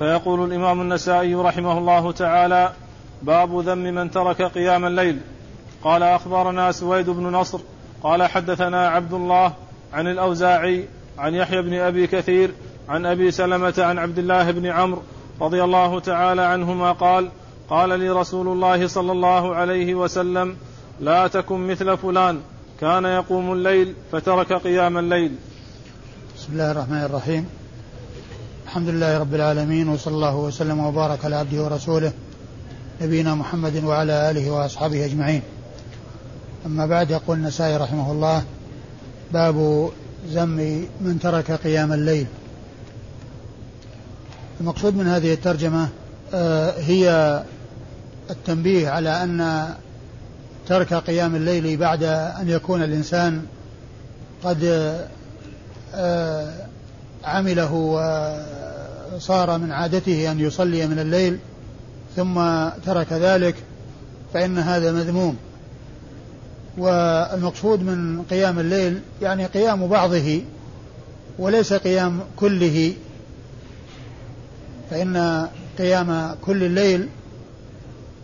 فيقول الإمام النسائي رحمه الله تعالى باب ذم من ترك قيام الليل. قال أخبرنا سويد بن نصر قال حدثنا عبد الله عن الأوزاعي عن يحيى بن أبي كثير عن أبي سلمة عن عبد الله بن عمرو رضي الله تعالى عنهما قال قال لي رسول الله صلى الله عليه وسلم لا تكن مثل فلان كان يقوم الليل فترك قيام الليل. بسم الله الرحمن الرحيم. الحمد لله رب العالمين وصلى الله وسلم وبارك على عبده ورسوله نبينا محمد وعلى آله وأصحابه أجمعين. أما بعد يقول النسائي رحمه الله باب ذم من ترك قيام الليل. المقصود من هذه الترجمة آه، هي التنبيه على أن ترك قيام الليل بعد أن يكون الإنسان قد آه، عمله وصار من عادته أن يصلي من الليل ثم ترك ذلك فإن هذا مذموم. والمقصود من قيام الليل يعني قيام بعضه وليس قيام كله. فإن قيام كل الليل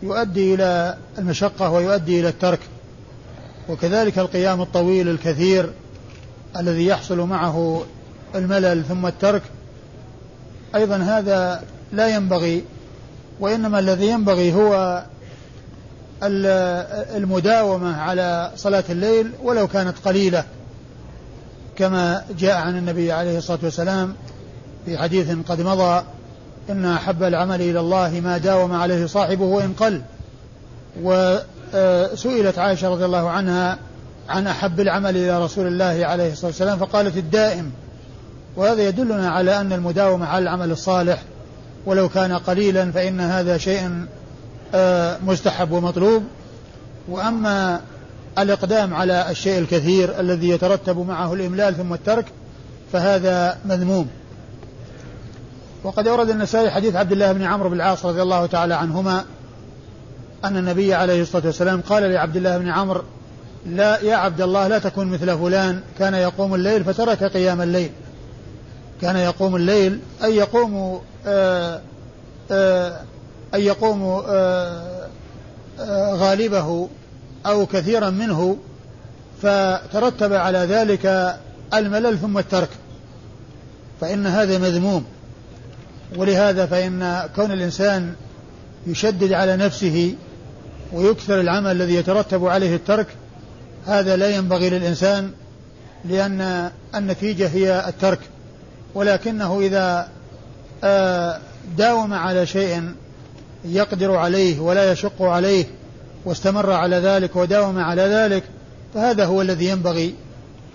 يؤدي إلى المشقة ويؤدي إلى الترك. وكذلك القيام الطويل الكثير الذي يحصل معه الملل ثم الترك أيضا هذا لا ينبغي وإنما الذي ينبغي هو المداومة على صلاة الليل ولو كانت قليلة كما جاء عن النبي عليه الصلاة والسلام في حديث قد مضى إن أحب العمل إلى الله ما داوم عليه صاحبه وإن قل. وسئلت عائشة رضي الله عنها عن أحب العمل إلى رسول الله عليه الصلاة والسلام فقالت الدائم وهذا يدلنا على أن المداومة على العمل الصالح ولو كان قليلا فإن هذا شيء آه، مستحب ومطلوب. وأما الإقدام على الشيء الكثير الذي يترتب معه الإملال ثم الترك فهذا مذموم. وقد أورد النسائي حديث عبد الله بن عمرو بن العاص رضي الله تعالى عنهما أن النبي عليه الصلاة والسلام قال لعبد الله بن عمرو لا يا عبد الله لا تكن مثل فلان كان يقوم الليل فترك قيام الليل. كان يقوم الليل أي يقوم آه، آه، أي يقوم آه، غالبه أو كثيرا منه فترتب على ذلك الملل ثم الترك. فإن هذا مذموم ولهذا فإن كون الإنسان يشدد على نفسه ويكثر العمل الذي يترتب عليه الترك هذا لا ينبغي للإنسان لأن النتيجة هي الترك. ولكنه إذا آه، داوم على شيء يقدر عليه ولا يشق عليه واستمر على ذلك وداوم على ذلك فهذا هو الذي ينبغي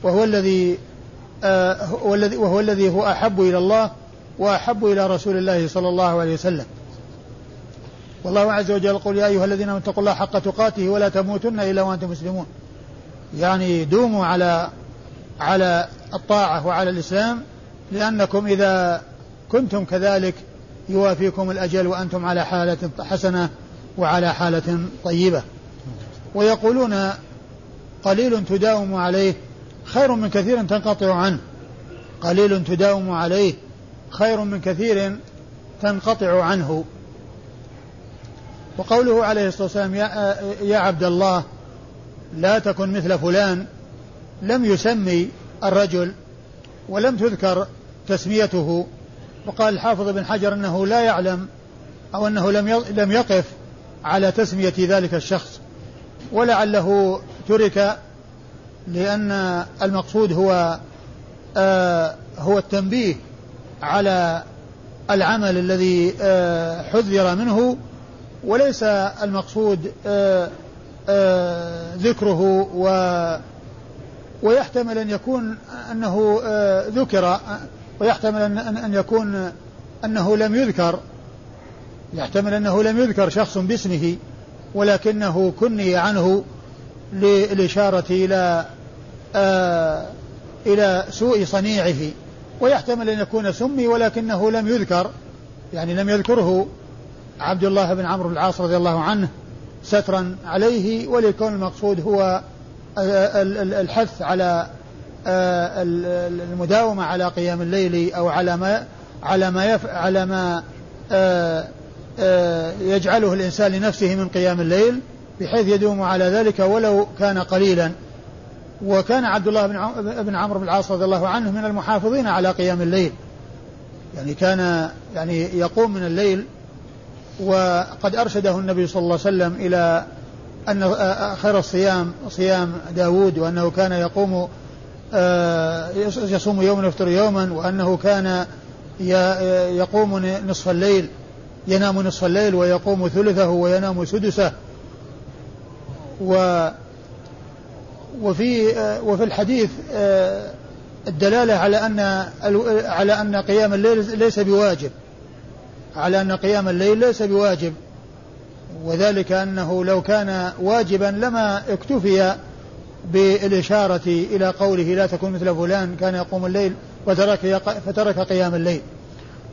وهو الذي آه، وهو الذي هو أحب إلى الله وأحب إلى رسول الله صلى الله عليه وسلم. والله عز وجل يقول يا أيها الذين اتقوا الله حق تقاته ولا تموتن إلا وأنتم مسلمون. يعني دوموا على على الطاعة وعلى الإسلام لأنكم إذا كنتم كذلك يوافيكم الأجل وأنتم على حالة حسنة وعلى حالة طيبة. ويقولون قليل تداوم عليه خير من كثير تنقطع عنه. قليل تداوم عليه خير من كثير تنقطع عنه. وقوله عليه الصلاة والسلام يا, يا عبد الله لا تكن مثل فلان لم يسمي الرجل ولم تذكر تسميته. وقال الحافظ بن حجر إنه لا يعلم أو إنه لم لم يقف على تسمية ذلك الشخص ولعله ترك لأن المقصود هو آه هو التنبيه على العمل الذي آه حذر منه وليس المقصود آه آه ذكره و ويحتمل أن يكون أنه آه ذكر ويحتمل أن, أن يكون أنه لم يذكر. يحتمل أنه لم يذكر شخص باسمه ولكنه كني عنه للإشارة إلى آه إلى سوء صنيعه. ويحتمل أن يكون سمي ولكنه لم يذكر. يعني لم يذكره عبد الله بن عمرو العاص رضي الله عنه سترا عليه وليكون المقصود هو الحث على المداومة على قيام الليل أو على ما على ما يف على ما آه، آه، يجعله الإنسان لنفسه من قيام الليل بحيث يدوم على ذلك ولو كان قليلا. وكان عبد الله بن عمرو بن العاص رضي الله عنه من المحافظين على قيام الليل. يعني كان يعني يقوم من الليل وقد أرشده النبي صلى الله عليه وسلم إلى أن خير الصيام صيام داود وأنه كان يقوم آه، يصوم يوما ويفطر يوما وأنه كان يقوم نصف الليل ينام نصف الليل ويقوم ثلثه وينام سدسه. و وفي آه، وفي الحديث آه، الدلالة على أن على أن قيام الليل ليس بواجب. على أن قيام الليل ليس بواجب. وذلك أنه لو كان واجبا لما اكتفي بالإشارة إلى قوله لا تكون مثل فلان كان يقوم الليل وترك فترك قيام الليل.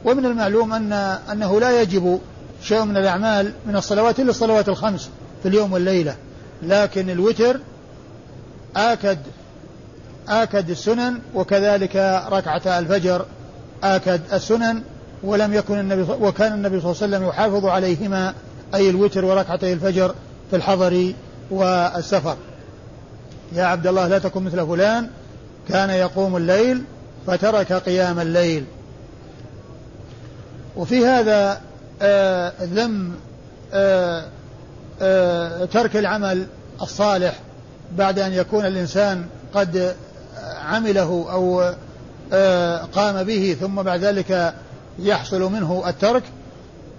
ومن المعلوم أن أنه لا يجب شيء من الأعمال من الصلوات إلا الصلوات الخمس في اليوم والليلة. لكن الوتر آكد آكد السنن وكذلك ركعة الفجر آكد السنن ولم يكن النبي وكان النبي صلى الله عليه وسلم يحافظ عليهما أي الوتر وركعتي الفجر في الحضر والسفر. يا عبد الله لا تكن مثل فلان. كان يقوم الليل فترك قيام الليل. وفي هذا آه ذم آه آه ترك العمل الصالح بعد أن يكون الإنسان قد عمله أو آه، قام به ثم بعد ذلك يحصل منه الترك.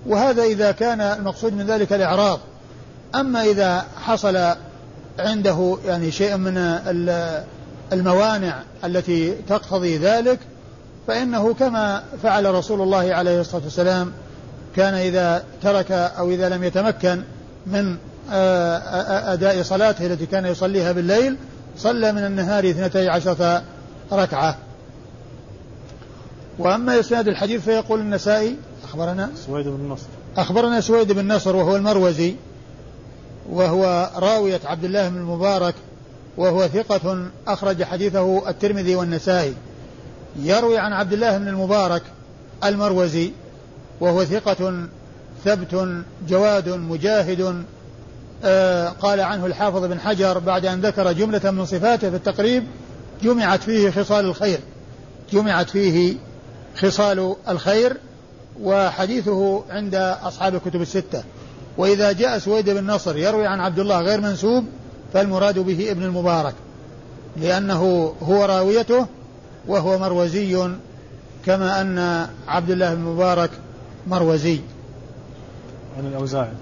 وهذا إذا كان المقصود من ذلك الإعراض. أما إذا حصل عنده يعني شيء من الموانع التي تقتضي ذلك فإنه كما فعل رسول الله عليه الصلاة والسلام كان إذا ترك أو إذا لم يتمكن من آه، أداء صلاته التي كان يصليها بالليل صلى من النهار اثنتي عشرة ركعة. وأما إسناد الحديث فيقول النسائي أخبرنا؟ سويد بن نصر. أخبرنا سويد بن نصر وهو المروزي. وهو راوية عبد الله بن المبارك وهو ثقة أخرج حديثه الترمذي والنسائي. يروي عن عبد الله بن المبارك المروزي وهو ثقة ثبت جواد مجاهد آه قال عنه الحافظ بن حجر بعد أن ذكر جملة من صفاته في التقريب جمعت فيه خصال الخير جمعت فيه خصال الخير وحديثه عند أصحاب الكتب الستة. وإذا جاء سويد بن نصر يروي عن عبد الله غير منسوب فالمراد به ابن المبارك لأنه هو راويته وهو مروزي كما أن عبد الله بن المبارك مروزي. عن الأوزاعي.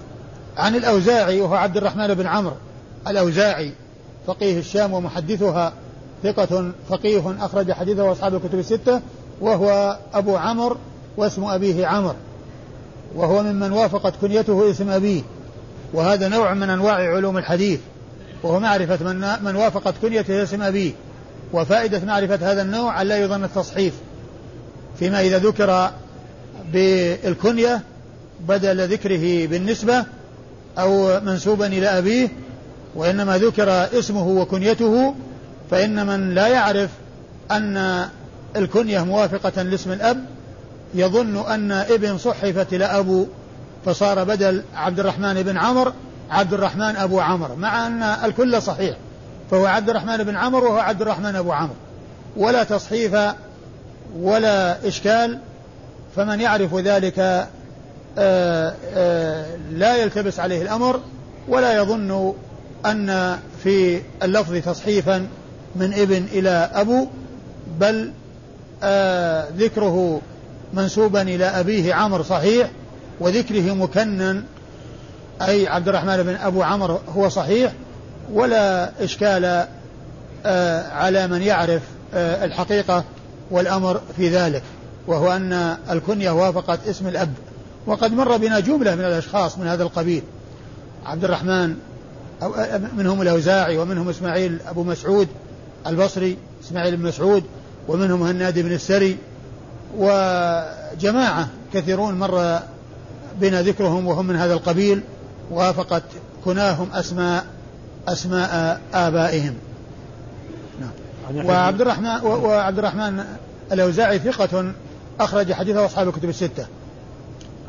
عن الأوزاعي وهو عبد الرحمن بن عمرو الأوزاعي فقيه الشام ومحدثها ثقة فقيه أخرج حديثه أصحاب الكتب الستة وهو أبو عمرو واسم أبيه عمرو. وهو ممن وافقت كنيته اسم أبيه. وهذا نوع من أنواع علوم الحديث. وهو معرفة من, من وافقت كنيته اسم أبيه. وفائدة معرفة هذا النوع أن لا يظن التصحيف. فيما إذا ذكر بالكنية بدل ذكره بالنسبة أو منسوبا إلى أبيه وإنما ذكر اسمه وكنيته فإن من لا يعرف أن الكنية موافقة لاسم الأب يظن أن ابن صحفت إلى أبو فصار بدل عبد الرحمن بن عمر عبد الرحمن أبو عمر مع أن الكل صحيح فهو عبد الرحمن بن عمر وهو عبد الرحمن أبو عمر. ولا تصحيف ولا إشكال فمن يعرف ذلك آآ آه، آآ آه، لا يلتبس عليه الأمر ولا يظن أن في اللفظ تصحيفا من ابن إلى أبو بل آه ذكره منسوبا إلى أبيه عمرو صحيح وذكره مكنن أي عبد الرحمن بن أبو عمرو هو صحيح ولا إشكال آه على من يعرف آه الحقيقة والأمر في ذلك وهو أن الكنية وافقت اسم الأب. وقد مر بنا جملة من الأشخاص من هذا القبيل. عبد الرحمن آه، منهم الأوزاعي ومنهم إسماعيل أبو مسعود البصري إسماعيل بن مسعود ومنهم هناد بن السري وجماعة كثيرون مر بنا ذكرهم وهم من هذا القبيل وافقت كناهم أسماء أسماء آبائهم. نعم. وعبد الرحمن وعبد الرحمن الأوزاعي ثقة أخرج حديثه أصحاب الكتب الستة.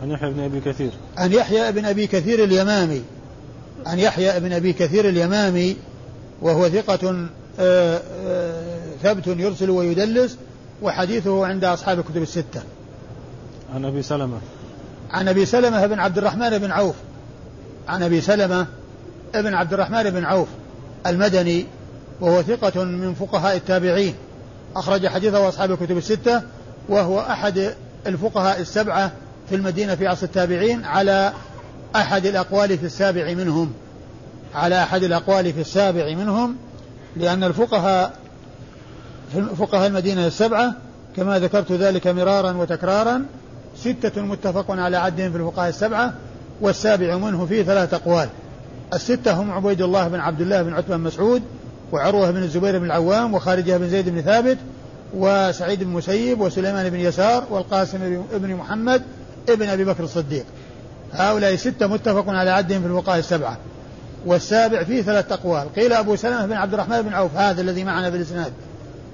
عن يحيى بن أبي كثير. عن يحيى بن أبي كثير اليمامي. عن يحيى بن أبي كثير اليمامي وهو ثقة آه، آه، ثبت يرسل ويدلس. وحديثه عند أصحاب الكتب الستة. عن أبي سلمة. عن أبي سلمة بن عبد الرحمن بن عوف. عن أبي سلمة بن عبد الرحمن بن عوف المدني وهو ثقة من فقهاء التابعين. أخرج حديثه أصحاب الكتب الستة وهو أحد الفقهاء السبعة في المدينة في عصر التابعين على أحد الأقوال في السابع منهم. على أحد الأقوال في السابع منهم لأن الفقهاء فقهاء المدينة السبعة كما ذكرت ذلك مرارا وتكرارا ستة متفق على عدهم في الفقهاء السبعة والسابع منه فيه ثلاثة أقوال. الستة هم عبيد الله بن عبد الله بن عتبة بن مسعود وعروة بن الزبير بن العوام وخارجة بن زيد بن ثابت وسعيد بن مسيب وسليمان بن يسار والقاسم بن محمد ابن أبي بكر الصديق. هؤلاء ستة متفق على عدهم في الفقهاء السبعة. والسابع فيه ثلاثة أقوال. قيل أبو سلمة بن عبد الرحمن بن عوف هذا الذي معنا في الإسناد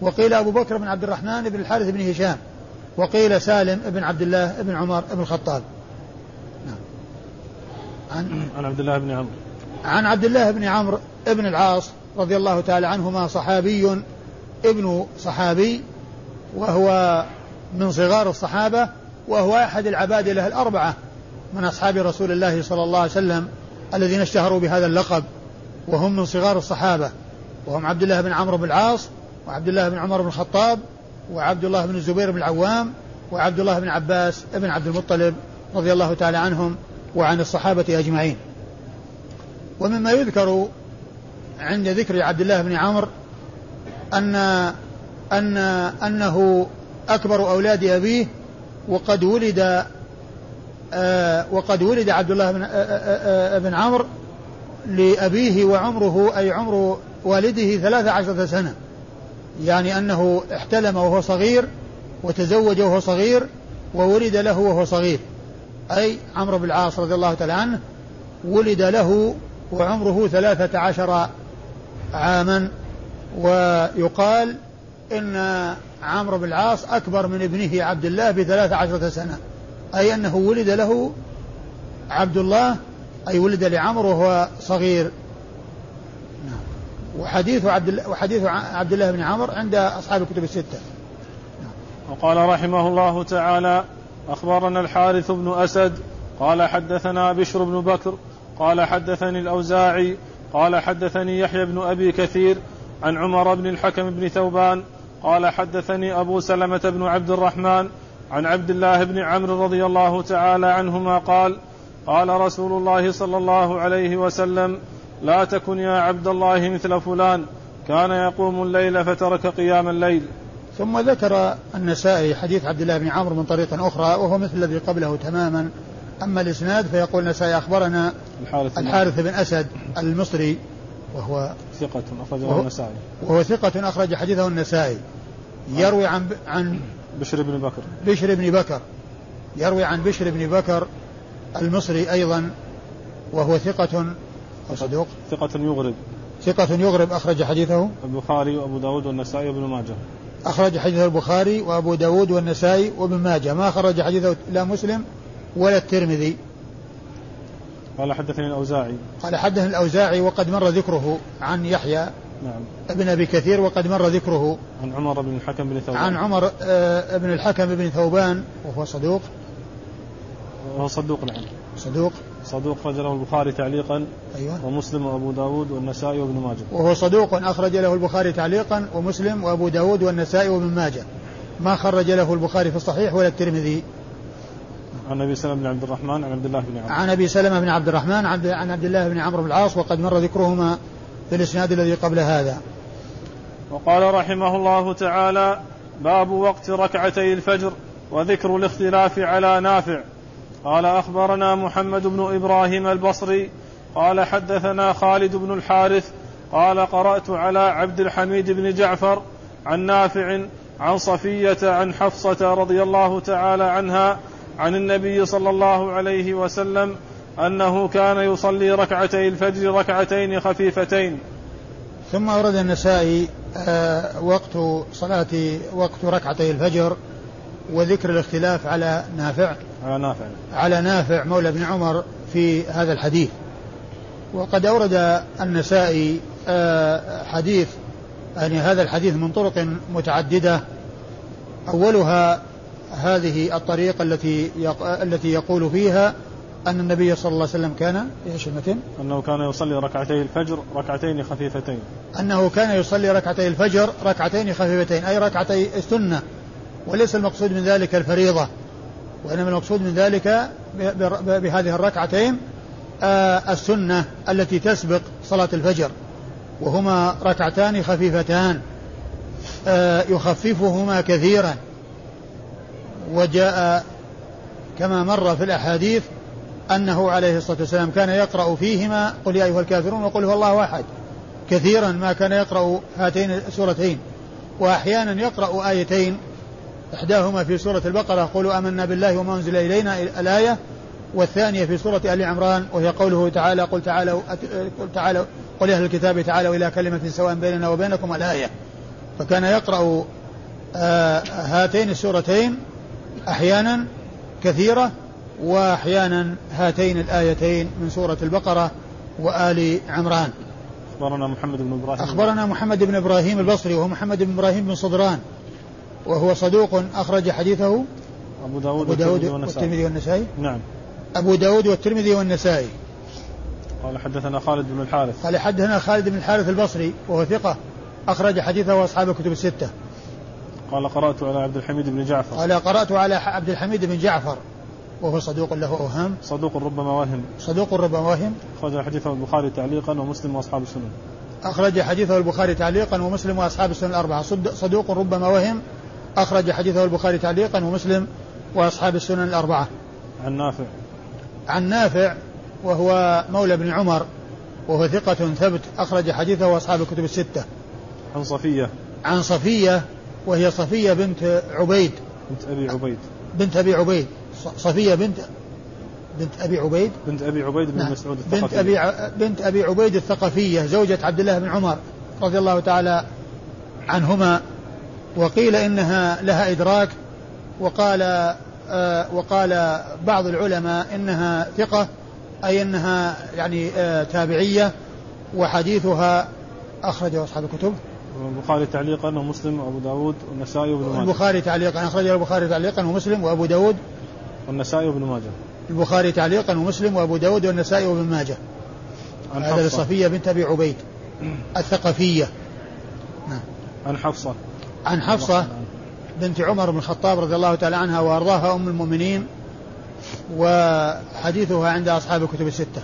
وقيل أبو بكر بن عبد الرحمن بن الحارث بن هشام وقيل سالم بن عبد الله بن عمر بن الخطاب نعم. عن عن عبد الله بن عمرو عن عبد الله بن عمرو بن العاص رضي الله تعالى عنهما صحابي ابن صحابي وهو من صغار الصحابة وهو أحد العباد له الأربعة من أصحاب رسول الله صلى الله عليه وسلم الذين اشتهروا بهذا اللقب وهم من صغار الصحابة وهم عبد الله بن عمرو بن العاص وعبد الله بن عمر بن الخطاب وعبد الله بن الزبير بن العوام وعبد الله بن عباس بن عبد المطلب رضي الله تعالى عنهم وعن الصحابة أجمعين. ومما يذكر عند ذكر عبد الله بن عمرو أن أن أنه أكبر أولاد أبيه وقد ولد آه وقد ولد عبد الله بن, آه آه بن عمرو لأبيه وعمره أي عمر والده ثلاثة عشرة سنة. يعني أنه احتلم وهو صغير وتزوج وهو صغير وولد له وهو صغير. أي عمرو بن العاص رضي الله تعالى عنه ولد له وعمره ثلاثة عشر عاما. ويقال إن عمرو بن العاص أكبر من ابنه عبد الله بثلاث عشرة سنة. أي أنه ولد له عبد الله أي ولد لعمرو وهو صغير. وحديث عبد وحديث عبد الله بن عمرو عند أصحاب الكتب الستة نعم. وقال رحمه الله تعالى أخبرنا الحارث بن أسد قال حدثنا بشر بن بكر قال حدثني الأوزاعي قال حدثني يحيى بن أبي كثير عن عمر بن الحكم بن ثوبان قال حدثني أبو سلمة بن عبد الرحمن عن عبد الله بن عمرو رضي الله تعالى عنهما قال قال رسول الله صلى الله عليه وسلم لا تكن يا عبد الله مثل فلان. كان يقوم الليل فترك قيام الليل. ثم ذكر النسائي حديث عبد الله بن عمرو من طريق أخرى وهو مثل الذي قبله تماما. أما الإسناد فيقول النسائي أخبرنا الحارث, الحارث بن أسد المصري وهو ثقة أخرجه النسائي. وهو ثقة أخرج حديثه النسائي. يروي عن عن بشر بن بكر. بشر بن بكر. يروي عن بشر بن بكر المصري أيضا وهو ثقة صدوق ثقة يغرب. ثقة يغرب أخرج حديثه. البخاري وأبو داود والنسائي وابن ماجه. أخرج حديث البخاري وأبو داود والنسائي وابن ماجه. ما أخرج حديثه لا مسلم ولا الترمذي. قال حدثني الأوزاعي. قال حدثني الأوزاعي وقد مر ذكره عن يحيى نعم. ابن أبي كثير وقد مر ذكره عن عمر بن الحكم بن ثوبان. عن عمر آه بن الحكم بن ثوبان وهو صدوق. وهو صدوق نعم. صدوق. صدوق أخرج له البخاري تعليقا أيوة. ومسلم وأبو داود والنسائي وابن ماجه. وهو صدوق أخرج له البخاري تعليقا ومسلم وأبو داود والنسائي وابن ماجه. ما خرج له البخاري في الصحيح ولا الترمذي. عن أبي سلمة بن عبد الرحمن عن عبد الله بن عمرو. عن أبي سلمة بن عبد الرحمن عن عبد الله بن عمرو بن العاص وقد مر ذكرهما في الإسناد الذي قبل هذا. وقال رحمه الله تعالى: باب وقت ركعتي الفجر وذكر الاختلاف على نافع. قال أخبرنا محمد بن إبراهيم البصري قال حدثنا خالد بن الحارث قال قرأت على عبد الحميد بن جعفر عن نافع عن صفية عن حفصة رضي الله تعالى عنها عن النبي صلى الله عليه وسلم أنه كان يصلي ركعتي الفجر ركعتين خفيفتين. ثم ورد النسائي آه، وقت صلاة وقت ركعتي الفجر وذكر الاختلاف على نافع. على نافع. على نافع مولى بن عمر في هذا الحديث. وقد أورد النسائي آه، حديث يعني هذا الحديث من طرق متعددة. أولها هذه الطريقة التي التي يقول فيها أن النبي صلى الله عليه وسلم كان إيش المتن؟ أنه كان يصلي ركعتي الفجر ركعتين خفيفتين. أنه كان يصلي ركعتي الفجر ركعتين خفيفتين أي ركعتي السنة. وليس المقصود من ذلك الفريضة وإنما المقصود من ذلك بهذه الركعتين آه، السنة التي تسبق صلاة الفجر وهما ركعتان خفيفتان آه، يخففهما كثيرا وجاء كما مر في الأحاديث أنه عليه الصلاة والسلام كان يقرأ فيهما قل يا أيها الكافرون وقل هو الله أحد كثيرا ما كان يقرأ هاتين السورتين وأحيانا يقرأ آيتين إحداهما في سورة البقرة قولوا آمنا بالله وما أنزل إلينا الآية والثانية في سورة آل عمران وهي قوله تعالى قل تعالوا قل تعالوا قل أهل الكتاب تعالوا إلى كلمة سواء بيننا وبينكم الآية. فكان يقرأ آه هاتين السورتين أحيانا كثيرة وأحيانا هاتين الآيتين من سورة البقرة وآل عمران. أخبرنا محمد بن إبراهيم. أخبرنا محمد بن إبراهيم البصري وهو محمد بن إبراهيم بن صدران. وهو صدوق أخرج حديثه أبو داود, أبو داود والترمذي والنسائي. نعم. أبو داود والترمذي والنسائي. قال حدثنا خالد بن الحارث. قال حدثنا خالد بن الحارث البصري وهو ثقة أخرج حديثه أصحاب الكتب الستة. قال قرأت على عبد الحميد بن جعفر. قال قرأت على عبد الحميد بن جعفر وهو صدوق له أوهام. صدوق ربما وهم. صدوق ربما وهم. أخرج حديثه البخاري تعليقا ومسلم وأصحاب السنن. أخرج حديثه البخاري تعليقا ومسلم وأصحاب السنن الأربعة. صدوق ربما وهم. أخرج حديثه البخاري تعليقا ومسلم وأصحاب السنن الأربعة. عن نافع. عن نافع وهو مولى بن عمر وهو ثقة ثبت أخرج حديثه أصحاب الكتب الستة. عن صفية. عن صفية وهي صفية بنت عبيد. بنت أبي عبيد. بنت أبي عبيد. صفية بنت بنت أبي عبيد. بنت أبي عبيد بن نعم. مسعود الثقفية بنت أبي ع... بنت أبي عبيد الثقفية زوجة عبد الله بن عمر رضي الله تعالى عنهما. وقيل إنها لها إدراك وقال آه وقال بعض العلماء إنها ثقة أي أنها يعني آه تابعية وحديثها أخرجه أصحاب الكتب. البخاري تعليقا ومسلم وأبو داود والنسائي وابن ماجه. البخاري تعليقا أخرجه البخاري تعليقا ومسلم وأبو داود. والنسائي وابن ماجه. البخاري تعليقا ومسلم وأبو داود والنسائي وابن ماجه. هذا لصفية بنت أبي عبيد الثقفية. نعم. عن حفصة. عن حفصة بنت عمر بن الخطاب رضي الله تعالى عنها وأرضاها أم المؤمنين وحديثها عند أصحاب الكتب الستة.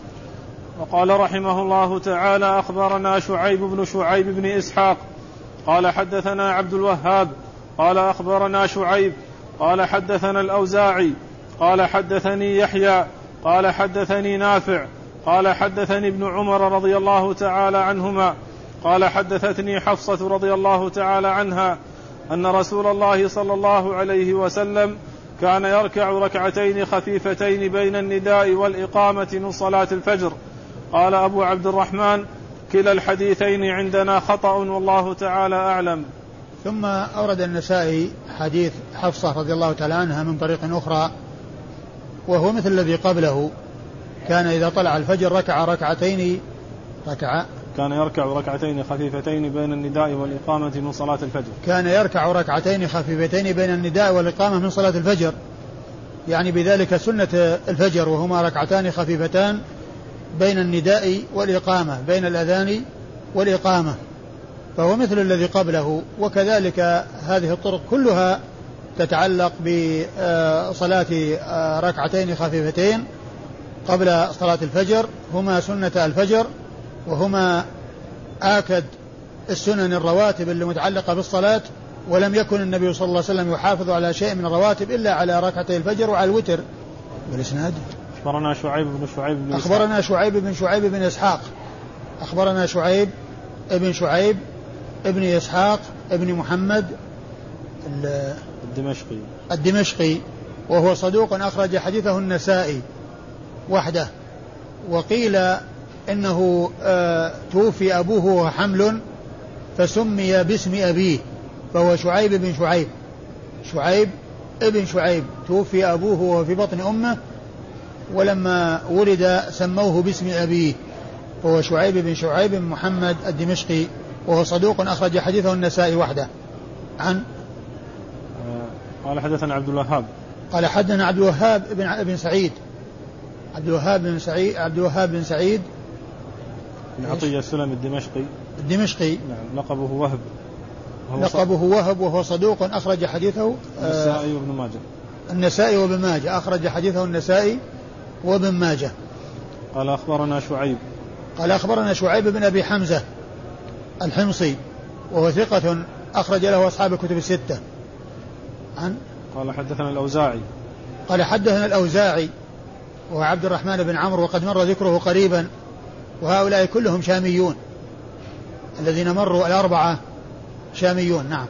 وقال رحمه الله تعالى أخبرنا شعيب بن شعيب بن إسحاق. قال حدثنا عبد الوهاب. قال أخبرنا شعيب. قال حدثنا الأوزاعي. قال حدثني يحيى. قال حدثني نافع. قال حدثني ابن عمر رضي الله تعالى عنهما. قال حدثتني حفصة رضي الله تعالى عنها. أن رسول الله صلى الله عليه وسلم كان يركع ركعتين خفيفتين بين النداء والإقامة من صلاة الفجر. قال أبو عبد الرحمن كلا الحديثين عندنا خطأ والله تعالى أعلم. ثم أورد النسائي حديث حفصة رضي الله تعالى عنها من طريق أخرى وهو مثل الذي قبله. كان إذا طلع الفجر ركع ركعتين ركع كان يركع ركعتين خفيفتين بين النداء والإقامة من صلاة الفجر. كان يركع ركعتين خفيفتين بين النداء والإقامة من صلاة الفجر. يعني بذلك سنة الفجر وهما ركعتان خفيفتان بين النداء والإقامة بين الأذان والإقامة. فهو مثل الذي قبله وكذلك هذه الطرق كلها تتعلق بصلاة ركعتين خفيفتين قبل صلاة الفجر. هما سنة الفجر وهما آكد السنن الرواتب اللي متعلقة بالصلاة ولم يكن النبي صلى الله عليه وسلم يحافظ على شيء من الرواتب إلا على ركعتي الفجر وعلى الوتر. والإسناد أخبرنا شعيب بن شعيب بن أخبرنا شعيب بن شعيب بن إسحاق. أخبرنا شعيب ابن شعيب ابن إسحاق ابن محمد الدمشقي. الدمشقي وهو صدوق أخرج حديثه النسائي وحده. وقيل إنه آه توفي أبوه وهو حمل فسمي باسم أبيه فهو شعيب بن شعيب. شعيب ابن شعيب. توفي أبوه وهو في بطن أمه ولما ولد سموه باسم أبيه وهو شعيب بن شعيب بن محمد الدمشقي وهو صدوق أخرج حديثه النسائي وحده. عن؟ قال حدثنا عبد الوهاب. قال حدثنا عبد الوهاب بن ابن سعيد. عبد الوهاب بن سعيد عبد الوهاب بن سعيد بن عطية السلمي الدمشقي. الدمشقي. نعم لقبه وهب. لقبه وهب وهو صدوق أخرج حديثه آه، النسائي وابن ماجه. النسائي وابن ماجه. أخرج حديثه النسائي وابن ماجه. قال أخبرنا شعيب. قال أخبرنا شعيب بن أبي حمزة الحمصي وهو ثقة أخرج له أصحاب الكتب الستة. عن؟ قال حدثنا الأوزاعي. قال حدثنا الأوزاعي وهو عبد الرحمن بن عمرو وقد مر ذكره قريبا. وهؤلاء كلهم شاميون. الذين مروا الأربعة شاميون نعم.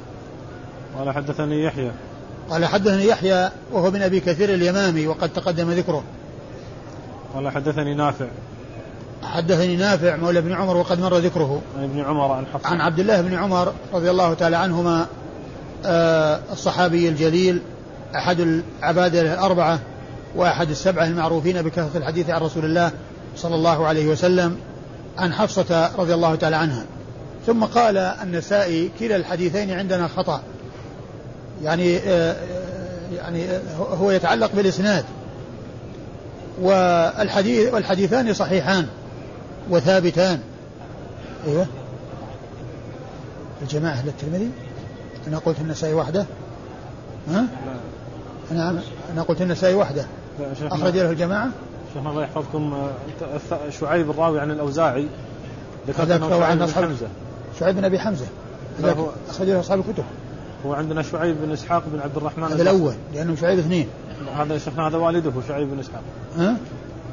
قال حدثني يحيى. قال حدثني يحيى وهو بن أبي كثير اليمامي وقد تقدم ذكره. قال حدثني نافع. حدثني نافع مولى ابن عمر وقد مر ذكره. عن ابن عمر عن حفصة. عن عبد الله بن عمر رضي الله تعالى عنهما آه الصحابي الجليل أحد العبادة الأربعة وأحد السبعة المعروفين بكثرة الحديث عن رسول الله صلى الله عليه وسلم عن حفصة رضي الله تعالى عنها. ثم قال النسائي كلا الحديثين عندنا خطأ. يعني آه يعني هو يتعلق بالإسناد. والحديث والحديثان صحيحان وثابتان. أيوه. الجماعة أهل الترمذي؟ أنا قلت النسائي وحده. ها؟ أنا أنا قلت النسائي وحده. أخرج له الجماعة؟ شيخنا الله يحفظكم آه، شعيب الراوي عن الأوزاعي ذكرت أنه شعيب بن حمزة. شعيب بن أبي حمزة. هو أخرج له أصحاب الكتب. هو عندنا شعيب بن إسحاق بن عبد الرحمن هذا الأول لأنه شعيب اثنين. هذا شيخنا هذا والده شعيب بن إسحاق. ها؟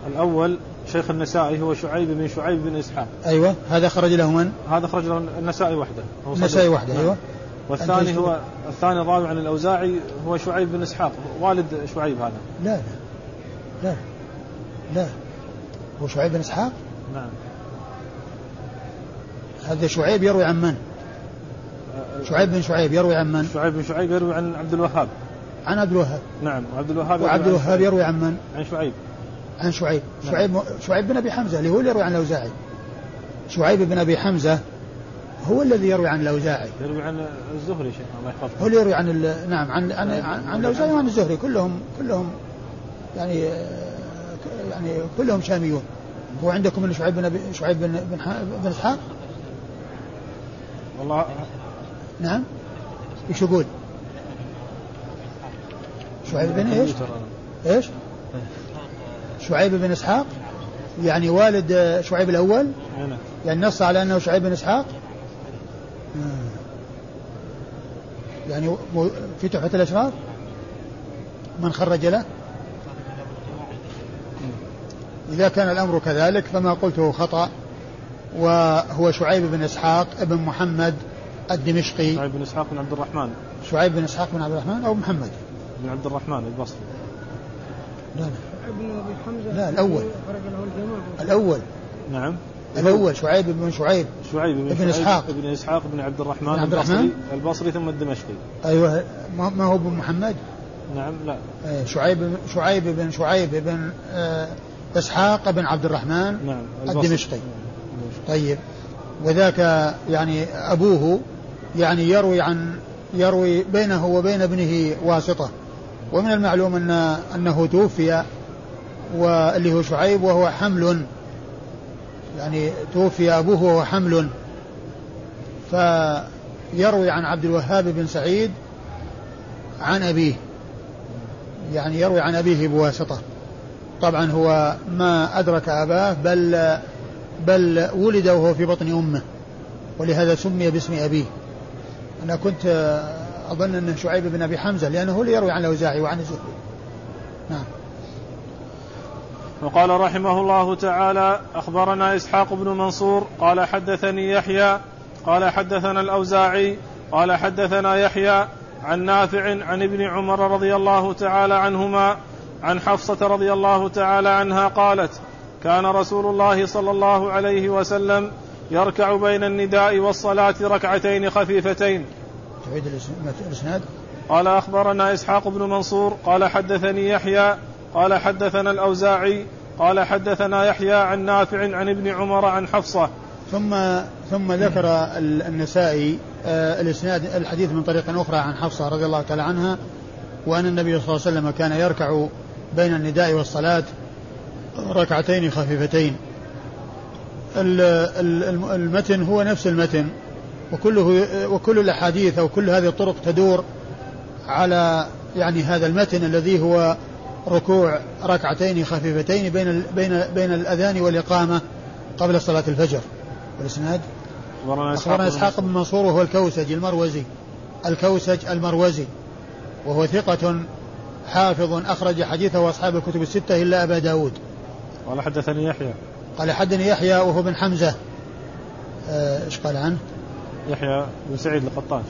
الأول شيخ النسائي هو شعيب بن شعيب بن إسحاق. أيوة. هذا خرج له من؟ هذا خرج له النسائي وحده. النسائي وحده أيوة. والثاني هو الثاني الراوي عن الأوزاعي هو شعيب بن إسحاق. والد شعيب هذا. لا لا. لا. لا. هو شعيب بن إسحاق؟ نعم. هذا شعيب يروي عن من؟ شعيب بن شعيب يروي عن من؟ شعيب بن شعيب يروي عن عبد الوهاب. عن عبد الوهاب. نعم وعبد الوهاب وعبد الوهاب يروي عن من؟ عن شعيب. عن شعيب. نعم. شعيب شعيب بن أبي حمزة اللي هو اللي يروي عن الأوزاعي. شعيب بن أبي حمزة هو الذي يروي عن الأوزاعي. يروي عن الزهري شيخ الله يحفظه هو اللي يروي عن ال... نعم عن عن عن, عن الأوزاعي وعن الزهري. كلهم كلهم يعني يعني كلهم شاميون هو عندكم من شعيب بن ابي شعيب بن بن, بن إسحاق والله نعم إيش يقول؟ شعيب بن إيش؟ إيش؟ شعيب بن إسحاق يعني والد شعيب الأول. يعني نص على أنه شعيب بن إسحاق يعني في تحفة الأشرار من خرج له إذا كان الأمر كذلك فما قلته خطأ وهو شعيب بن إسحاق ابن محمد الدمشقي. شعيب بن إسحاق بن عبد الرحمن. شعيب بن إسحاق بن عبد الرحمن أو محمد؟ بن عبد الرحمن البصري. لا لا. لا الأول. الأول. نعم. الأول شعيب بن شعيب. شعيب بن ابن إسحاق. ابن إسحاق بن عبد الرحمن بن عبد الرحمن؟ البصري ثم الدمشقي. أيوه. ما هو ابن محمد؟ نعم لا. شعيب شعيب بن شعيب بن إسحاق بن عبد الرحمن نعم الدمشقي. طيب. وذاك يعني أبوه يعني يروي عن يروي بينه وبين ابنه واسطة. ومن المعلوم أن أنه توفي واللي هو شعيب وهو حمل. يعني توفي أبوه وهو حمل. فيروي عن عبد الوهاب بن سعيد عن أبيه. يعني يروي عن أبيه بواسطة. طبعا هو ما أدرك أباه بل بل ولد وهو في بطن أمه ولهذا سمي باسم أبيه. أنا كنت أظن أنه شعيب بن أبي حمزة لأنه هو اللي يروي عن الأوزاعي وعن الزهري. نعم. وقال رحمه الله تعالى أخبرنا إسحاق بن منصور قال حدثني يحيى قال حدثنا الأوزاعي قال حدثنا يحيى عن نافع عن ابن عمر رضي الله تعالى عنهما عن حفصة رضي الله تعالى عنها قالت كان رسول الله صلى الله عليه وسلم يركع بين النداء والصلاة ركعتين خفيفتين. تعيد الإسناد. قال أخبرنا إسحاق بن منصور قال حدثني يحيى قال حدثنا الأوزاعي قال حدثنا يحيى عن نافع عن ابن عمر عن حفصة. ثم ثم ذكر النسائي آه، الإسناد الحديث من طريق أخرى عن حفصة رضي الله تعالى عنها وأن النبي صلى الله عليه وسلم كان يركع بين النداء والصلاة ركعتين خفيفتين. المتن هو نفس المتن وكله وكل الأحاديث أو كل هذه الطرق تدور على يعني هذا المتن الذي هو ركوع ركعتين خفيفتين بين بين بين الأذان والإقامة قبل صلاة الفجر. والإسناد؟ أخبرنا إسحاق بن منصور وهو الكوسج المروزي الكوسج المروزي وهو ثقة حافظ أخرج حديثه أصحاب الكتب الستة إلا أبا داود. قال حدثني يحيى. قال حدثني يحيى وهو بن حمزة. آه، إيش قال عنه؟ يحيى بن سعيد القطان.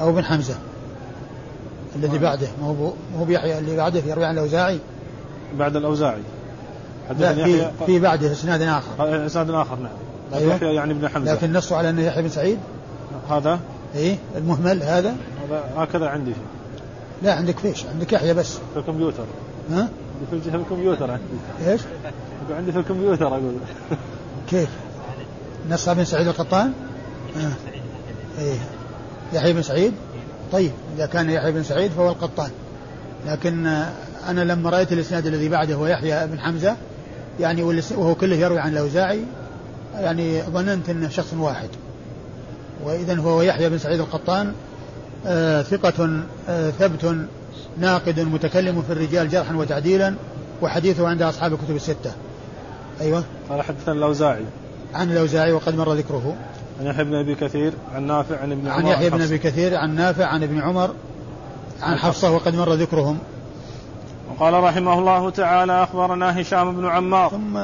أو بن حمزة. الذي بعده. ما هو هو بيحيى اللي بعده يروي عن الأوزاعي. بعد الأوزاعي. حدثني في, في بعده إسناد آخر. إسناد آخر نعم. أيوة. يحيى يعني ابن حمزة. لكن نصه على أنه يحيى بن سعيد؟ هذا؟ إيه المهمل هذا؟ هذا هكذا عندي. لا عندك فيش عندك يحيى بس في الكمبيوتر ها؟ في الكمبيوتر عندي إيش؟ عندي في الكمبيوتر أقول كيف؟ نص بن سعيد القطان؟ آه. إيه يحيى بن سعيد؟ طيب إذا كان يحيى بن سعيد فهو القطان لكن أنا لما رأيت الإسناد الذي بعده هو يحيى بن حمزة يعني وهو كله يروي عن الأوزاعي يعني ظننت إنه شخص واحد واذا هو يحيى بن سعيد القطان آه ثقة آه ثبت ناقد متكلم في الرجال جرحا وتعديلا وحديثه عند أصحاب الكتب الستة. أيوه. قال حدثنا الاوزاعي. عن الاوزاعي وقد مر ذكره. عن يحيى بن أبي كثير عن نافع عن ابن عمر عن يحيى بن أبي كثير عن نافع عن ابن عمر عن حفصة وقد مر ذكرهم. وقال رحمه الله تعالى أخبرنا هشام بن عمار. ثم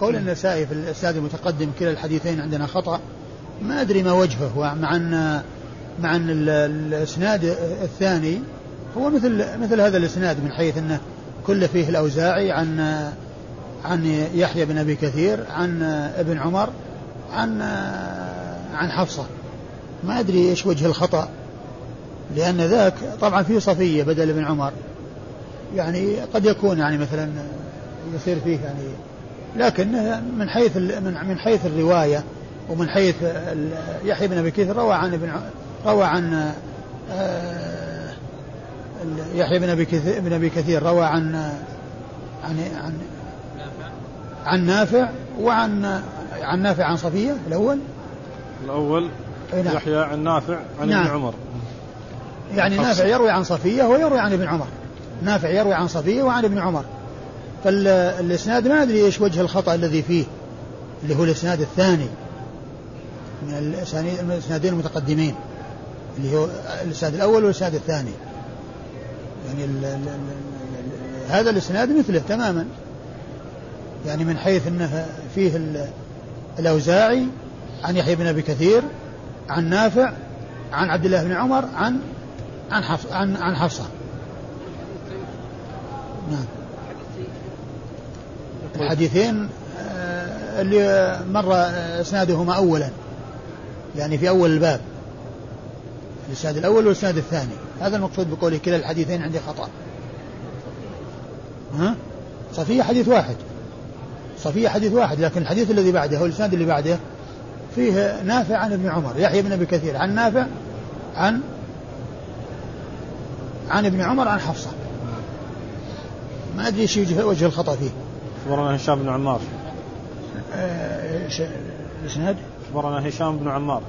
قول النسائي في الاسناد المتقدم كلا الحديثين عندنا خطأ ما أدري ما وجهه مع أن مع أن الإسناد الثاني هو مثل مثل هذا الإسناد من حيث أنه كل فيه الأوزاعي عن عن يحيى بن أبي كثير عن ابن عمر عن عن حفصة. ما أدري إيش وجه الخطأ لأن ذاك طبعا فيه صفية بدل ابن عمر. يعني قد يكون يعني مثلا يصير فيه يعني لكن من حيث من حيث الرواية ومن حيث يحيى بن أبي كثير روى عن ابن روى عن آه، يحيى بن أبي كثير بن أبي كثير روى عن عن عن عن نافع وعن عن نافع عن صفية الأول. الأول نعم. يحيى عن نافع عن نعم. ابن عمر. يعني نافع يروي عن صفية ويروي عن ابن عمر. نافع يروي عن صفية وعن ابن عمر. فالاسناد ما أدري إيش وجه الخطأ الذي فيه اللي هو الإسناد الثاني من الإسنادين المتقدمين. اللي هو الاسناد الأول والاسناد الثاني. يعني ال ال ال هذا الإسناد مثله تماما. يعني من حيث إنه فيه الأوزاعي عن يحيى بن أبي كثير عن نافع عن عبد الله بن عمر عن عن حفص عن عن حفصة. نعم. الحديثين آه، اللي مر إسنادهما اولا. يعني في أول الباب. الإسناد الأول والإسناد الثاني. هذا المقصود بقوله كلا الحديثين عندي خطأ. ها؟ صفية حديث واحد. صفية حديث واحد لكن الحديث الذي بعده هو الإسناد اللي بعده فيه نافع عن ابن عمر يحيى بن أبي كثير. عن نافع عن عن ابن عمر عن حفصة. ما أدري إيش وجه الخطأ فيه. أخبرنا هشام بن عمار. آه، الإسناد أخبرنا هشام بن عمار.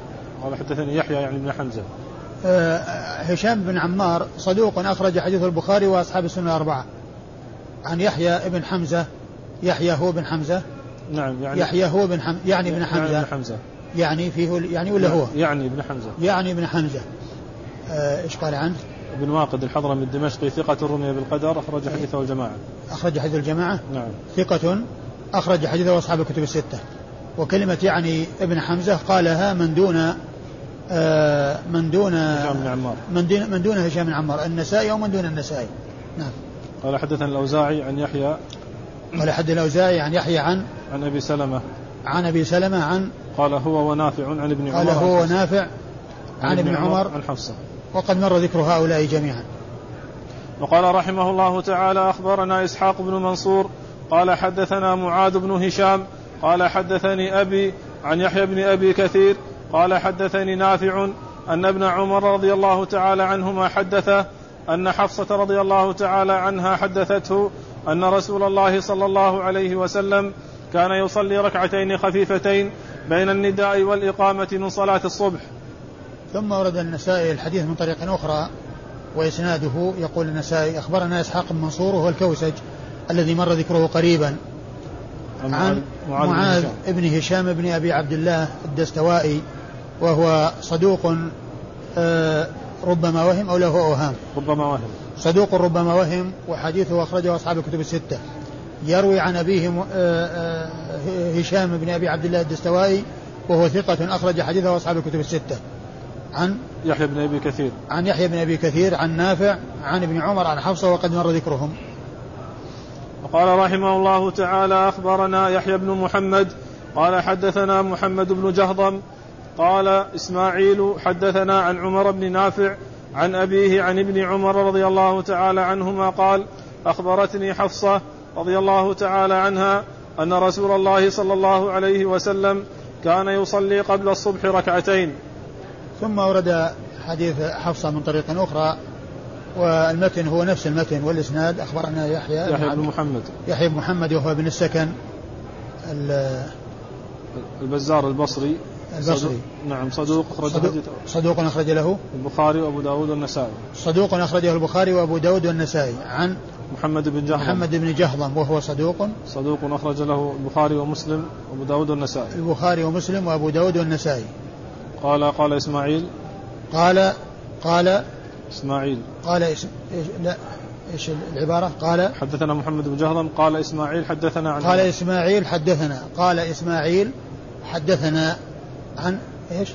قال حدثني يحيى يعني بن حمزة. هشام بن عمار صدوق أخرج حديث البخاري وأصحاب السنة الأربعة. عن يحيى بن حمزة يحيى هو بن حمزة؟ نعم يعني يحيى هو بن حم يعني ابن يعني حمزة. يعني حمزة. يعني فيه يعني ولا هو؟ يعني ابن حمزة. يعني ابن حمزة. آه، إيش قال عنه؟ ابن واقد الحضرمي الدمشقي ثقة رمي بالقدر أخرج حديثه الجماعة. أخرج حديث الجماعة؟ نعم. ثقة أخرج حديثه أصحاب الكتب الستة. وكلمة يعني ابن حمزة قالها من دون آه من دون هشام بن عمار. من دون من دون هشام بن عمار. النسائي أو من دون النسائي؟ نعم. قال حدثنا الأوزاعي عن يحيى. قال حد الأوزاعي عن يحيى عن عن أبي سلمة. عن أبي سلمة عن قال هو ونافع عن ابن عمر. قال هو ونافع عن, عن ابن عمر. عن حفصة. وقد مر ذكر هؤلاء جميعا. وقال رحمه الله تعالى أخبرنا إسحاق بن منصور. قال حدثنا معاذ بن هشام. قال حدثني أبي عن يحيى بن أبي كثير. قال حدثني نافع أن ابن عمر رضي الله تعالى عنهما حدثه أن حفصة رضي الله تعالى عنها حدثته أن رسول الله صلى الله عليه وسلم كان يصلي ركعتين خفيفتين بين النداء والإقامة من صلاة الصبح. ثم ورد النسائي الحديث من طريق أخرى وإسناده يقول النسائي أخبرنا إسحاق بن منصور وهو الكوسج الذي مر ذكره قريبا عن معاذ, معاذ بن هشام بن أبي عبد الله الدستوائي وهو صدوق آه، ربما وهم أو له أوهام. ربما وهم. صدوق ربما وهم وحديثه أخرجه أصحاب الكتب الستة. يروي عن أبيه آه، آه، هشام بن أبي عبد الله الدستوائي وهو ثقة أخرج حديثه أصحاب الكتب الستة. عن يحيى بن أبي كثير. عن يحيى بن أبي كثير عن نافع عن ابن عمر عن حفصة وقد مر ذكرهم. وقال رحمه الله تعالى أخبرنا يحيى بن محمد قال حدثنا محمد بن جهضم قال إسماعيل حدثنا عن عمر بن نافع عن أبيه عن ابن عمر رضي الله تعالى عنهما قال أخبرتني حفصة رضي الله تعالى عنها أن رسول الله صلى الله عليه وسلم كان يصلي قبل الصبح ركعتين. ثم ورد حديث حفصة من طريق أخرى والمتن هو نفس المتن والإسناد. أخبرنا يحيى يحيى بن محمد. يحيى بن محمد وهو بن السكن البزار البصري. البصري. صدوق نعم صدوق أخرج صدوق, صدوق أخرج له؟ البخاري وأبو داود والنسائي. صدوق أخرجه البخاري وأبو داود والنسائي. عن محمد بن جهضم. محمد بن جهضم وهو صدوق. صدوق أخرج له البخاري ومسلم وأبو داود والنسائي. البخاري ومسلم وأبو داود والنسائي. قال قال إسماعيل. قال قال إسماعيل. قال إس... لا إيش العبارة؟ قال حدثنا محمد بن جهضم. قال إسماعيل حدثنا عن قال إسماعيل حدثنا. قال إسماعيل حدثنا عن إيش؟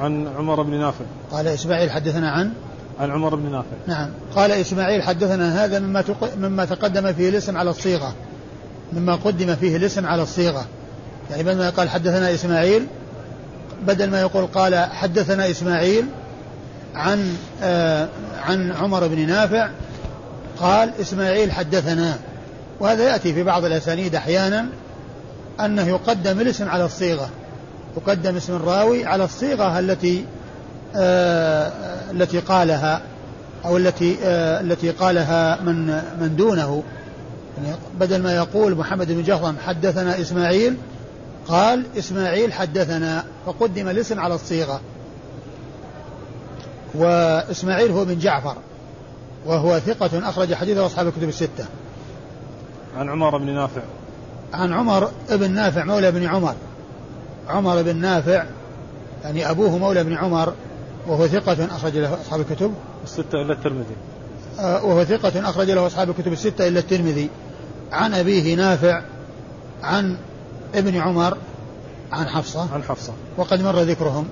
عن عمر بن نافع. قال إسماعيل حدثنا عن؟ عن عمر بن نافع. نعم. قال إسماعيل حدثنا هذا مما تق... مما تقدم فيه الاسم على الصيغة. مما قدم فيه الاسم على الصيغة. يعني بدل ما قال حدثنا إسماعيل بدل ما يقول قال حدثنا إسماعيل عن آه عن عمر بن نافع قال إسماعيل حدثنا. وهذا يأتي في بعض الأسانيد أحيانا أنه يقدم الاسم على الصيغة. يقدم اسم الراوي على الصيغة التي آه التي قالها أو التي آه التي قالها من من دونه. يعني بدل ما يقول محمد بن جهضم حدثنا إسماعيل قال إسماعيل حدثنا فقدم الاسم على الصيغة. وإسماعيل هو بن جعفر وهو ثقة أخرج حديثه أصحاب الكتب الستة. عن عمر بن نافع. عن عمر بن نافع مولى بن عمر. عمر بن نافع يعني أبوه مولى بن عمر وهو ثقة أخرج له أصحاب الكتب. الستة إلا الترمذي. آه وهو ثقة أخرج له أصحاب الكتب الستة إلا الترمذي. عن أبيه نافع عن ابن عمر عن حفصة. عن حفصة. وقد مر ذكرهم.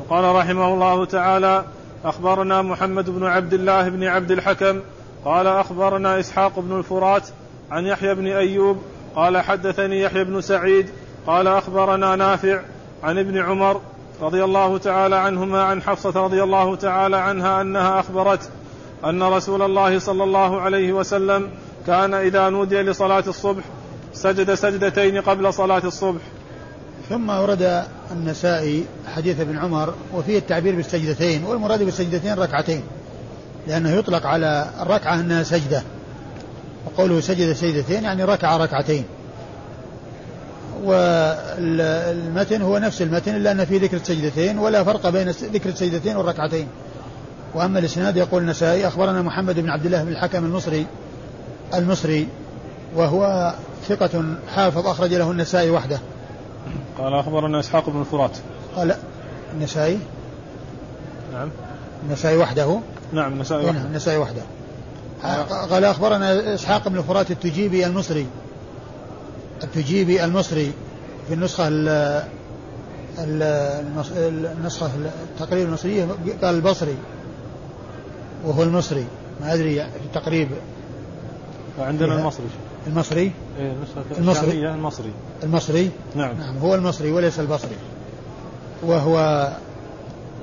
وقال رحمه الله تعالى أخبرنا محمد بن عبد الله بن عبد الحكم قال أخبرنا إسحاق بن الفرات عن يحيى بن أيوب قال حدثني يحيى بن سعيد قال أخبرنا نافع عن ابن عمر رضي الله تعالى عنهما عن حفصة رضي الله تعالى عنها أنها أخبرت أن رسول الله صلى الله عليه وسلم كان إذا نودي لصلاة الصبح سجد سجدتين قبل صلاة الصبح. ثم ورد النسائي حديث ابن عمر وفيه التعبير بالسجدتين والمراد بالسجدتين ركعتين لأنه يطلق على الركعة أنها سجدة وقوله سجد سجدتين يعني ركع ركعتين. والمتن هو نفس المتن إلا أن فيه ذكر السجدتين ولا فرق بين ذكر السجدتين والركعتين. وأما الإسناد يقول النسائي أخبرنا محمد بن عبد الله بن الحكم المصري المصري وهو ثقة حافظ أخرج له النسائي وحده. قال أخبرنا إسحاق بن الفرات قال النسائي؟ نعم. النسائي وحده؟ نعم النسائي وحده. النسائي وحده. قال أخبرنا إسحاق بن الفرات التجيبي المصري. التجيبي المصري في النسخة النسخة التقريب المصرية قال البصري. وهو المصري. ما أدري في التقريب عندنا المصري. المصري؟ إيه المصري. المصري. المصري؟ نعم. نعم هو المصري وليس البصري. وهو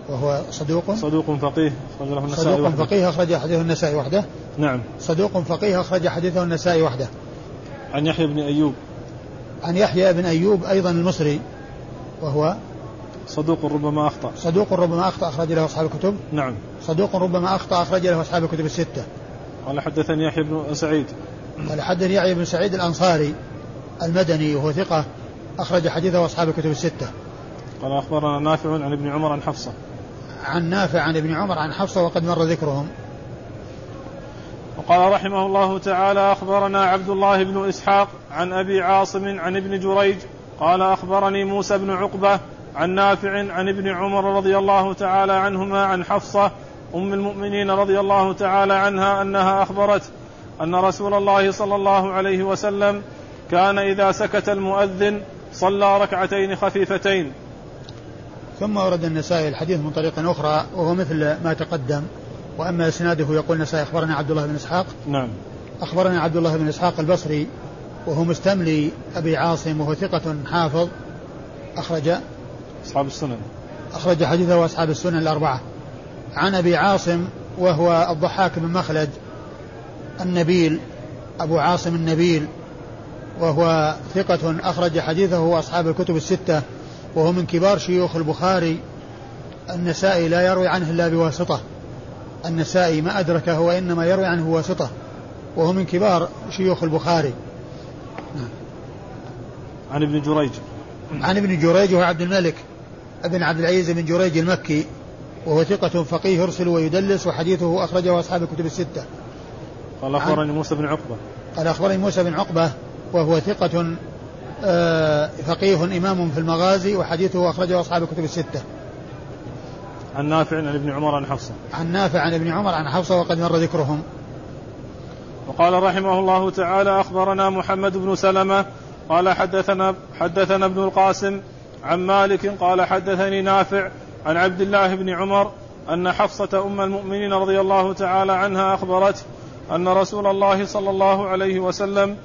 وهو صدوق؟ صدوق فقيه أخرج له النسائي صدوق وحده. فقيه أخرج حديثه النسائي وحده؟ نعم. صدوق فقيه أخرج حديثه النسائي وحده. عن يحيى بن أيوب. عن يحيى بن أيوب أيضا المصري وهو صدوق ربما أخطأ. صدوق ربما أخطأ أخرج له أصحاب الكتب. نعم. صدوق ربما أخطأ أخرج له أصحاب الكتب الستة. قال حدثني يحيى بن سعيد. قال حدثني يحيى بن سعيد الأنصاري المدني وهو ثقة أخرج حديثه أصحاب الكتب الستة. قال أخبرنا نافع عن ابن عمر عن حفصة. عن نافع عن ابن عمر عن حفصة وقد مر ذكرهم. وقال رحمه الله تعالى أخبرنا عبد الله بن إسحاق عن أبي عاصم عن ابن جريج قال أخبرني موسى بن عقبة عن نافع عن ابن عمر رضي الله تعالى عنهما عن حفصة أم المؤمنين رضي الله تعالى عنها أنها أخبرت أن رسول الله صلى الله عليه وسلم كان إذا سكت المؤذن صلى ركعتين خفيفتين. ثم ورد النسائي الحديث من طريق أخرى وهو مثل ما تقدم. وأما إسناده يقول النسائي أخبرنا عبد الله بن إسحاق. نعم. أخبرنا عبد الله بن إسحاق البصري وهو مستملي أبي عاصم وهو ثقة حافظ. أخرج. أصحاب السنن. أخرج حديثه أصحاب السنن الأربعة. عن أبي عاصم وهو الضحاك بن مخلد النبيل أبو عاصم النبيل وهو ثقة أخرج حديثه أصحاب الكتب الستة وهو من كبار شيوخ البخاري. النسائي لا يروي عنه إلا بواسطة. النسائي ما أدركه وإنما يروي عنه واسطة وهو من كبار شيوخ البخاري. عن ابن جريج. عن ابن جريج وهو عبد الملك ابن عبد العزيز بن جريج المكي وهو ثقة فقيه يرسل ويدلس وحديثه أخرجه أصحاب الكتب الستة. قال أخبرني موسى بن عقبة. قال أخبرني موسى بن عقبة وهو ثقة آه، فقيه إمام في المغازي وحديثه أخرجه أصحاب الكتب الستة. عن نافع عن ابن عمر عن حفصة. عن نافع عن ابن عمر عن حفصة وقد مر ذكرهم. وقال رحمه الله تعالى أخبرنا محمد بن سلمة قال حدثنا حدثنا ابن القاسم عن مالك قال حدثني نافع عن عبد الله بن عمر أن حفصة أم المؤمنين رضي الله تعالى عنها أخبرته أن رسول الله صلى الله عليه وسلم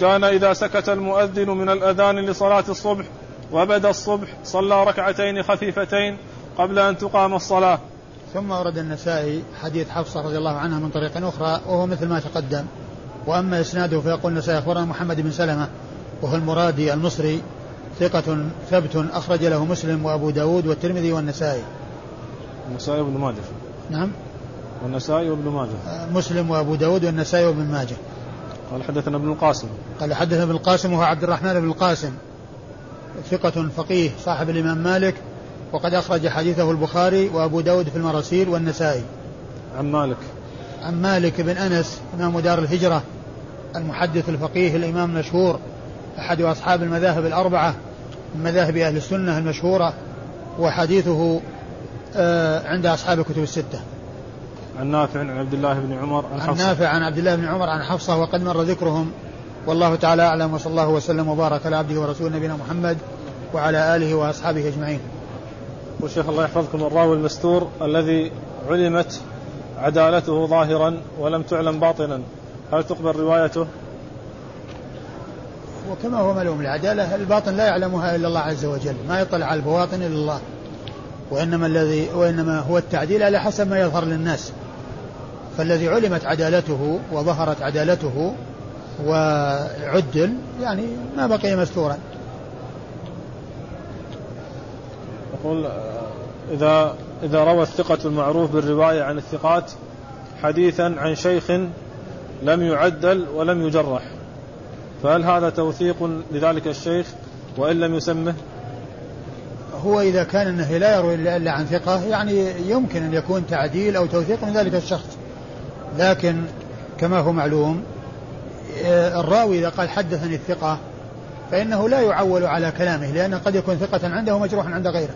كان إذا سكت المؤذن من الأذان لصلاة الصبح وبدأ الصبح صلى ركعتين خفيفتين قبل أن تقام الصلاة. ثم ورد النسائي حديث حفصة رضي الله عنها من طريق أخرى وهو مثل ما تقدم. وأما إسناده فيقول النسائي أخبرنا محمد بن سلمة وهو المرادي المصري ثقة ثبت أخرج له مسلم وأبو داود والترمذي والنسائي. النسائي وابن ماجه. نعم. والنسائي وابن ماجه. مسلم وأبو داود والنسائي وابن ماجه. قال حدثنا ابن القاسم. قال حدثنا ابن القاسم وهو عبد الرحمن بن القاسم. ثقة فقيه صاحب الإمام مالك. وقد أخرج حديثه البخاري وأبو داود في المراسيل والنسائي. عن مالك. عن مالك بن أنس إمام دار الهجرة المحدث الفقيه الإمام المشهور أحد أصحاب المذاهب الأربعة من مذاهب أهل السنة المشهورة وحديثه آه، عند أصحاب الكتب الستة. عن نافع عن عبد الله بن عمر عن عن حفصة. نافع عن عبد الله بن عمر عن حفصة وقد مر ذكرهم. والله تعالى أعلم وصلى الله وسلم وبارك على عبده ورسوله نبينا محمد وعلى آله وأصحابه أجمعين. والشيخ الله يحفظكم الراوي المستور الذي علمت عدالته ظاهرا ولم تعلم باطنا. هل تقبل روايته؟ وكما هو معلوم العدالة الباطن لا يعلمها إلا الله عز وجل. ما يطلع على البواطن إلا الله. وإنما الذي وإنما هو التعديل على حسب ما يظهر للناس. فالذي علمت عدالته وظهرت عدالته وعدل يعني ما بقي مستورا. يقول إذا إذا روى الثقة المعروف بالرواية عن الثقات حديثا عن شيخ لم يعدل ولم يجرح فهل هذا توثيق لذلك الشيخ وإن لم يسمه؟ هو إذا كان أنه لا يروي إلا إلا عن ثقة يعني يمكن أن يكون تعديل أو توثيق من ذلك الشخص. لكن كما هو معلوم آه، الراوي إذا قال حدثني الثقة فإنه لا يعول على كلامه لأنه قد يكون ثقة عنده ومجروحا عند غيره.